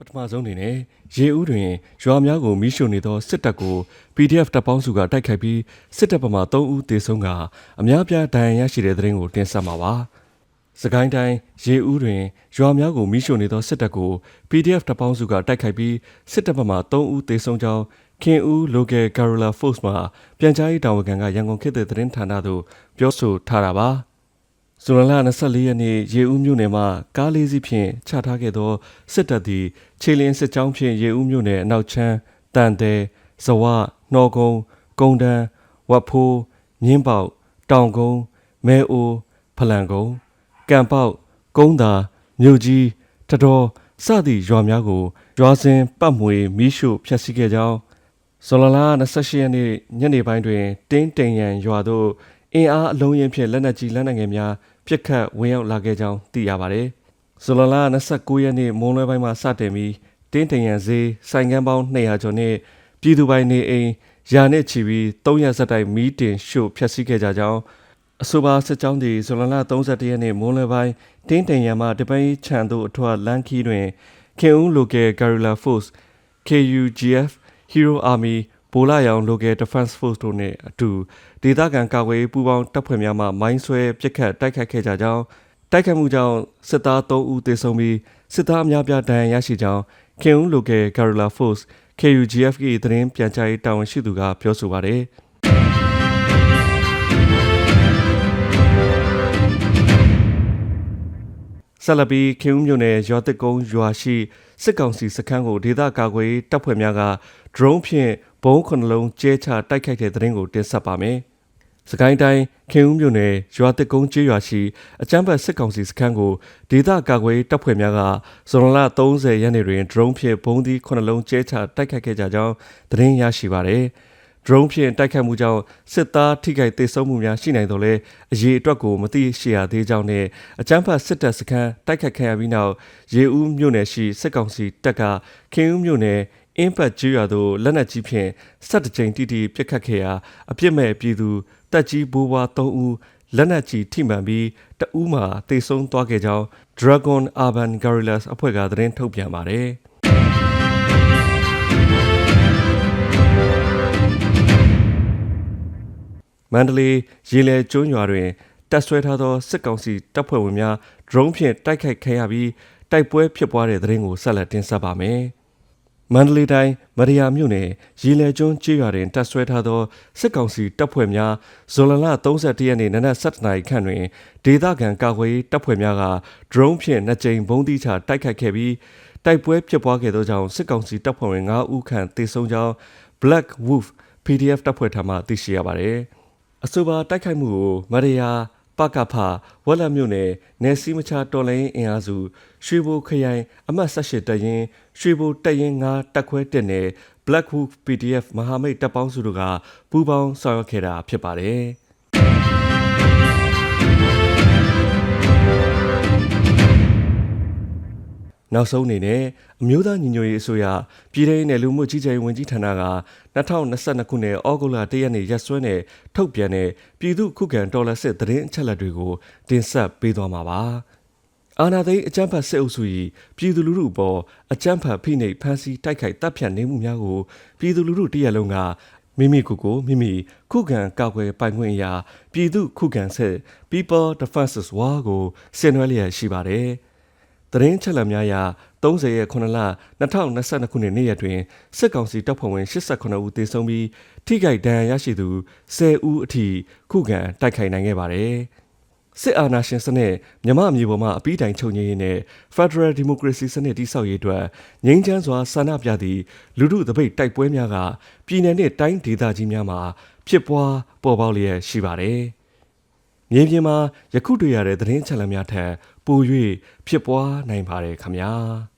ပထမဆုံးအနေနဲ့ရေဦးတွင်ရွာများကိုမိရှို့နေသောစစ်တပ်ကို PDF တပ်ပေါင်းစုကတိုက်ခိုက်ပြီးစစ်တပ်ဘက်မှ3ဦးသေဆုံးကအများပြားဒဏ်ရာရရှိတဲ့သတင်းကိုတင်ဆက်မှာပါ။စကိုင်းတိုင်းရေဦးတွင်ရွာများကိုမိရှို့နေသောစစ်တပ်ကို PDF တပ်ပေါင်းစုကတိုက်ခိုက်ပြီးစစ်တပ်ဘက်မှ3ဦးသေဆုံးကြောင်းခင်ဦး Local Guerrilla Force မှပြန်ကြားရေးတာဝန်ခံကရန်ကုန်ခေတ်သစ်သတင်းဌာနသို့ပြောဆိုထားတာပါ။ ဇွန်လ24ရက်နေ့ရေဦးမြို့နယ်မှာကားလေးစီးဖြင့်ချထားခဲ့သောစစ်တပ်သည်ခြေလင်းစစ်ကြောင်းဖြင့်ရေဦးမြို့နယ်အနောက်ချမ်းတန်တဲဇဝနှောကုန်းကုန်းတန်းဝတ်ဖိုးမြင်းပေါက်တောင်ကုန်းမဲအိုဖလန်ကုန်းကံပေါက်ကုန်းသာမြို့ကြီးတတော်စသည့်ရွာများကိုရွာစဉ်ပတ်မွေမိရှုဖျက်ဆီးခဲ့ကြောင်းဇွန်လလ28ရက်နေ့ညနေပိုင်းတွင် တင်းတိန်ရန်ရွာသို့ အင်အားအလုံးရင်ဖြင့်လက်နက်ကြီးလက်နက်ငယ်များပစ်ခတ်ဝင်ရောက်လာခဲ့ကြောင်းသိရပါသည်။ဇွန်လလ29ရက်နေ့မွန်းလွဲပိုင်းမှစတင်ပြီးတင်းတိန်ရန်ဈေးဆိုင်ကန်းပေါင်း200ကျော်နှင့်ပြည်သူပိုင်နေအိမ်ရာနဲ့ချီပြီး3ရက်ဆက်တိုက်မီးတင်ရှို့ဖျက်ဆီးခဲ့ကြကြောင်းအဆိုပါစစ်ကြောင်းသည်ဇွန်လ31ရက်နေ့မွန်းလွဲပိုင်းတင်းတိန်ရန်မှတပိန်ခြံသို့အထွတ်လန်ခီတွင်ခင်ဦး Local Guerrilla Force KUGF Hero Army ဗိုလ်ရောင် Local Defense Force တို့နှင့်အတူဒေသခံကာကွယ်ရေးပူးပေါင်းတပ်ဖွဲ့များမှမိုင်းဆွဲပစ်ခတ်တိုက်ခိုက်ခဲ့ကြကြောင်းတိုက်ခိုက်မှုကြောင့်စစ်သား3ဦးသေဆုံးပြီးစစ်သားအများပြားဒဏ်ရာရရှိကြောင်းခင်ဦး Local Guerrilla Force KUGF ၏သတင်းပြန်ကြားရေးတာဝန်ရှိသူကပြောဆိုပါတယ်ဆက်လက်ပြီးခင်ဦးမြို့နယ်ရွာတစ်ကုန်းရွာရှိစစ်ကောင်စီစခန်းကိုဒေသကာကွယ်တပ်ဖွဲ့များက drone ဖြင့် ဘုံးခုနှလုံးကျဲချတိုက်ခိုက်တဲ့သတင်းကိုတင်ဆက်ပါမယ်။စကိုင်းတိုင်းခင်ဦးမြို့နယ်ရွာတစ်ကုန်းကျေးရွာရှိအချမ်းဘတ်စစ်ကောင်စီစခန်းကိုဒေသကာကွယ်တပ်ဖွဲ့များကဇွန်လ30ရက်နေ့တွင် drone ဖြင့်ဘုံးသီးခုနှလုံးကျဲချတိုက်ခိုက်ခဲ့ကြကြောင်းသတင်းရရှိပါရယ်။ drone ဖြင့်တိုက်ခိုက်မှုကြောင့်စစ်သားထိခိုက်ဒေဆုံးမှုများရှိနိုင်တော့လဲအရေးအတွက်ကိုမသိရှိရသေးကြောင်းနဲ့အကြမ်းဖက်စစ်တပ်စခန်းတိုက်ခတ်ခံရပြီးနောက်ရေဦးမြို့နယ်ရှိစစ်ကောင်စီတပ်ကခင်ဦးမြို့နယ် အင်းပတ်ကျွော်သို့လက်နက်ကြီးဖြင့်ဆက်တကြိမ်တိတိပစ်ခတ်ခဲ့ရာအပြစ်မဲ့ပြည်သူတပ်ကြီးဘိုးဘွား3ဦးလက်နက်ကြီးထိမှန်ပြီးတအူးမှာတေဆုံးသွားခဲ့ကြောင်း Dragon Urban Guerrillas အဖွဲ့ကသတင်းထုတ်ပြန်ပါတယ်။မန္တလေးရေလေကျွန်းရွာတွင်တပ်ဆွဲထားသောစစ်ကောင်စီတပ်ဖွဲ့ဝင်များ drone ဖြင့်တိုက်ခိုက်ခံရပြီးတိုက်ပွဲဖြစ်ပွားတဲ့သတင်းကိုဆက်လက်တင်ဆက်ပါမယ်။ မန္တလေးတိုင်းမရယာမြို့နယ်ရေလဲကျွန်းကျေးရွာတွင်တပ်ဆွဲထားသောစစ်ကောင်စီတပ်ဖွဲ့များဇွန်လလ31ရက်နေ့နနက်7:00နာရီခန့်တွင်ဒေသခံကာကွယ်ရေးတပ်ဖွဲ့များက drone ဖြင့်နှစ်ကြိမ်ဘုံးသီးချတိုက်ခိုက်ခဲ့ပြီးတိုက်ပွဲဖြစ်ပွားခဲ့သောကြောင့်စစ်ကောင်စီတပ်ဖွဲ့ဝင်9ဦးခန့်သေဆုံးကြောင်း Black Wolf PDF တပ်ဖွဲ့ထံမှသိရှိရပါသည်။အဆိုပါတိုက်ခိုက်မှုကိုမရယာ ပကဖဝက်လက်မြို့နယ်နယ်စည်းမခြားတော်လိုင်းအင်အားစုရွှေဘိုခရိုင်အမှတ်18တရင်ရွှေဘိုတရင်9တက်ခွဲတက်နယ် Black Hawk PDF မဟာမိတ်တပ်ပေါင်းစုတို့ကပူးပေါင်းဆောင်ရွက်ခဲ့တာဖြစ်ပါတယ်။ နောက်ဆုံးအနေနဲ့အမျိုးသားညီညွတ်ရေးအစိုးရပြည်ထောင်နယ်လူမှုကြီးကြပ်ရေးဝန်ကြီးဌာနက2022ခုနှစ်ဩဂုတ်လ1ရက်နေ့ရက်စွဲနဲ့ထုတ်ပြန်တဲ့ပြည်သူ့ခုခံတော်လှန်စစ်သတင်းအချက်အလက်တွေကိုတင်ဆက်ပေးသွားမှာပါ။အာနာသိအကြမ်းဖက်စစ်အုပ်စု၏ပြည်သူလူထုအပေါ်အကြမ်းဖက်ဖိနှိပ်ဖမ်းဆီးတိုက်ခိုက်တပ်ဖြတ်နေမှုများကိုပြည်သူလူထုတရက်လုံးကမိမိကိုယ်ကိုမိမိခုခံကာကွယ်ပိုင်ခွင့်အရာပြည်သူခုခံစစ် People Defenses War ကိုဆင်နွှဲလျက်ရှိပါတယ်။ သတင်းချက်လက်များအရ30ရက်9လ2022ခုနှစ်နေ့ရက်တွင်စစ်ကောင်စီတပ်ဖွဲ့ဝင်89ဦးသေဆုံးပြီးထိခိုက်ဒဏ်ရာရရှိသူ10ဦးအထိခုခံတိုက်ခိုက်နိုင်ခဲ့ပါတယ်။စစ်အာဏာရှင်စနစ်မြမအမျိုးပေါ်မှာအပိတိုင်ချုပ်ငြိမ်းရေးနဲ့ Federal Democracy စနစ်တည်ဆောက်ရေးအတွက်ငြိမ်းချမ်းစွာဆန္ဒပြသည့်လူထုတပိတ်တိုက်ပွဲများကပြည်내နှင့်တိုင်းဒေသကြီးများမှာဖြစ်ပွားပေါ်ပေါက်လျက်ရှိပါတယ်။ မြေပြင်မှာယခုတွေ့ရတဲ့သတင်းချက်လက်များထက်ပို၍ဖြစ်ပွားနိုင်ပါတယ်ခမညာ။